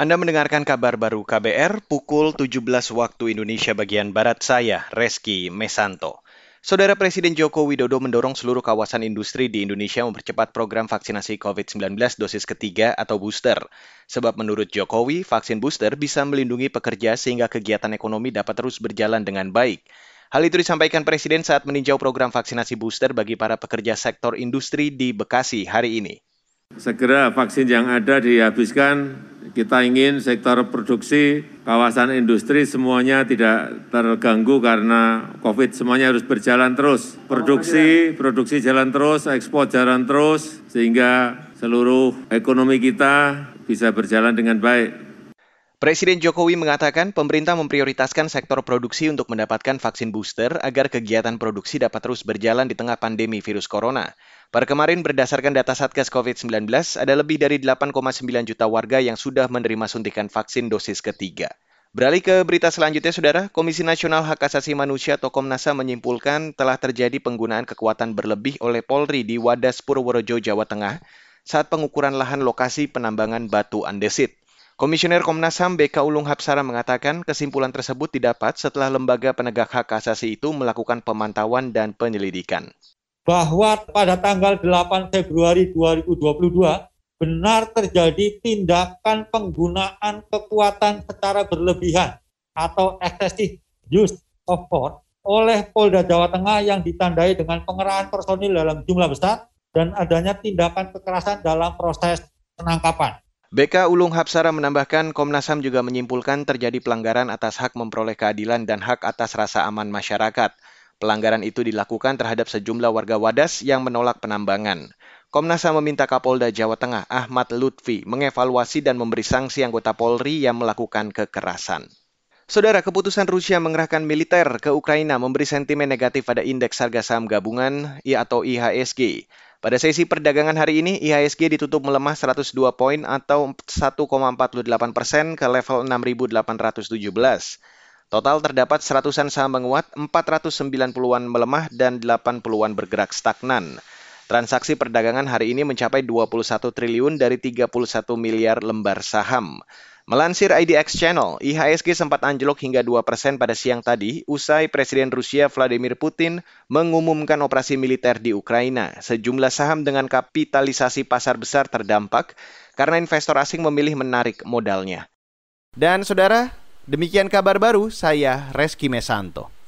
Anda mendengarkan kabar baru KBR pukul 17 waktu Indonesia bagian Barat saya, Reski Mesanto. Saudara Presiden Joko Widodo mendorong seluruh kawasan industri di Indonesia mempercepat program vaksinasi COVID-19 dosis ketiga atau booster. Sebab menurut Jokowi, vaksin booster bisa melindungi pekerja sehingga kegiatan ekonomi dapat terus berjalan dengan baik. Hal itu disampaikan Presiden saat meninjau program vaksinasi booster bagi para pekerja sektor industri di Bekasi hari ini. Segera vaksin yang ada dihabiskan kita ingin sektor produksi, kawasan industri semuanya tidak terganggu karena COVID. Semuanya harus berjalan terus. Produksi, produksi jalan terus, ekspor jalan terus, sehingga seluruh ekonomi kita bisa berjalan dengan baik. Presiden Jokowi mengatakan pemerintah memprioritaskan sektor produksi untuk mendapatkan vaksin booster agar kegiatan produksi dapat terus berjalan di tengah pandemi virus corona. Per kemarin berdasarkan data Satgas COVID-19, ada lebih dari 8,9 juta warga yang sudah menerima suntikan vaksin dosis ketiga. Beralih ke berita selanjutnya, Saudara. Komisi Nasional Hak Asasi Manusia atau Komnas HAM menyimpulkan telah terjadi penggunaan kekuatan berlebih oleh Polri di Wadas Purworejo, Jawa Tengah saat pengukuran lahan lokasi penambangan batu andesit. Komisioner Komnas HAM BK Ulung Hapsara mengatakan kesimpulan tersebut didapat setelah lembaga penegak hak asasi itu melakukan pemantauan dan penyelidikan bahwa pada tanggal 8 Februari 2022 benar terjadi tindakan penggunaan kekuatan secara berlebihan atau excessive use of force oleh Polda Jawa Tengah yang ditandai dengan pengerahan personil dalam jumlah besar dan adanya tindakan kekerasan dalam proses penangkapan. BK Ulung Hapsara menambahkan Komnas HAM juga menyimpulkan terjadi pelanggaran atas hak memperoleh keadilan dan hak atas rasa aman masyarakat. Pelanggaran itu dilakukan terhadap sejumlah warga Wadas yang menolak penambangan. Komnas HAM meminta Kapolda Jawa Tengah Ahmad Lutfi mengevaluasi dan memberi sanksi anggota Polri yang melakukan kekerasan. Saudara, keputusan Rusia mengerahkan militer ke Ukraina memberi sentimen negatif pada indeks harga saham gabungan atau IHSG. Pada sesi perdagangan hari ini, IHSG ditutup melemah 102 poin atau 1,48 persen ke level 6.817. Total terdapat seratusan saham menguat, 490-an melemah, dan 80-an bergerak stagnan. Transaksi perdagangan hari ini mencapai 21 triliun dari 31 miliar lembar saham. Melansir IDX Channel, IHSG sempat anjlok hingga 2% persen pada siang tadi usai Presiden Rusia Vladimir Putin mengumumkan operasi militer di Ukraina. Sejumlah saham dengan kapitalisasi pasar besar terdampak karena investor asing memilih menarik modalnya. Dan saudara, Demikian kabar baru, saya Reski Mesanto.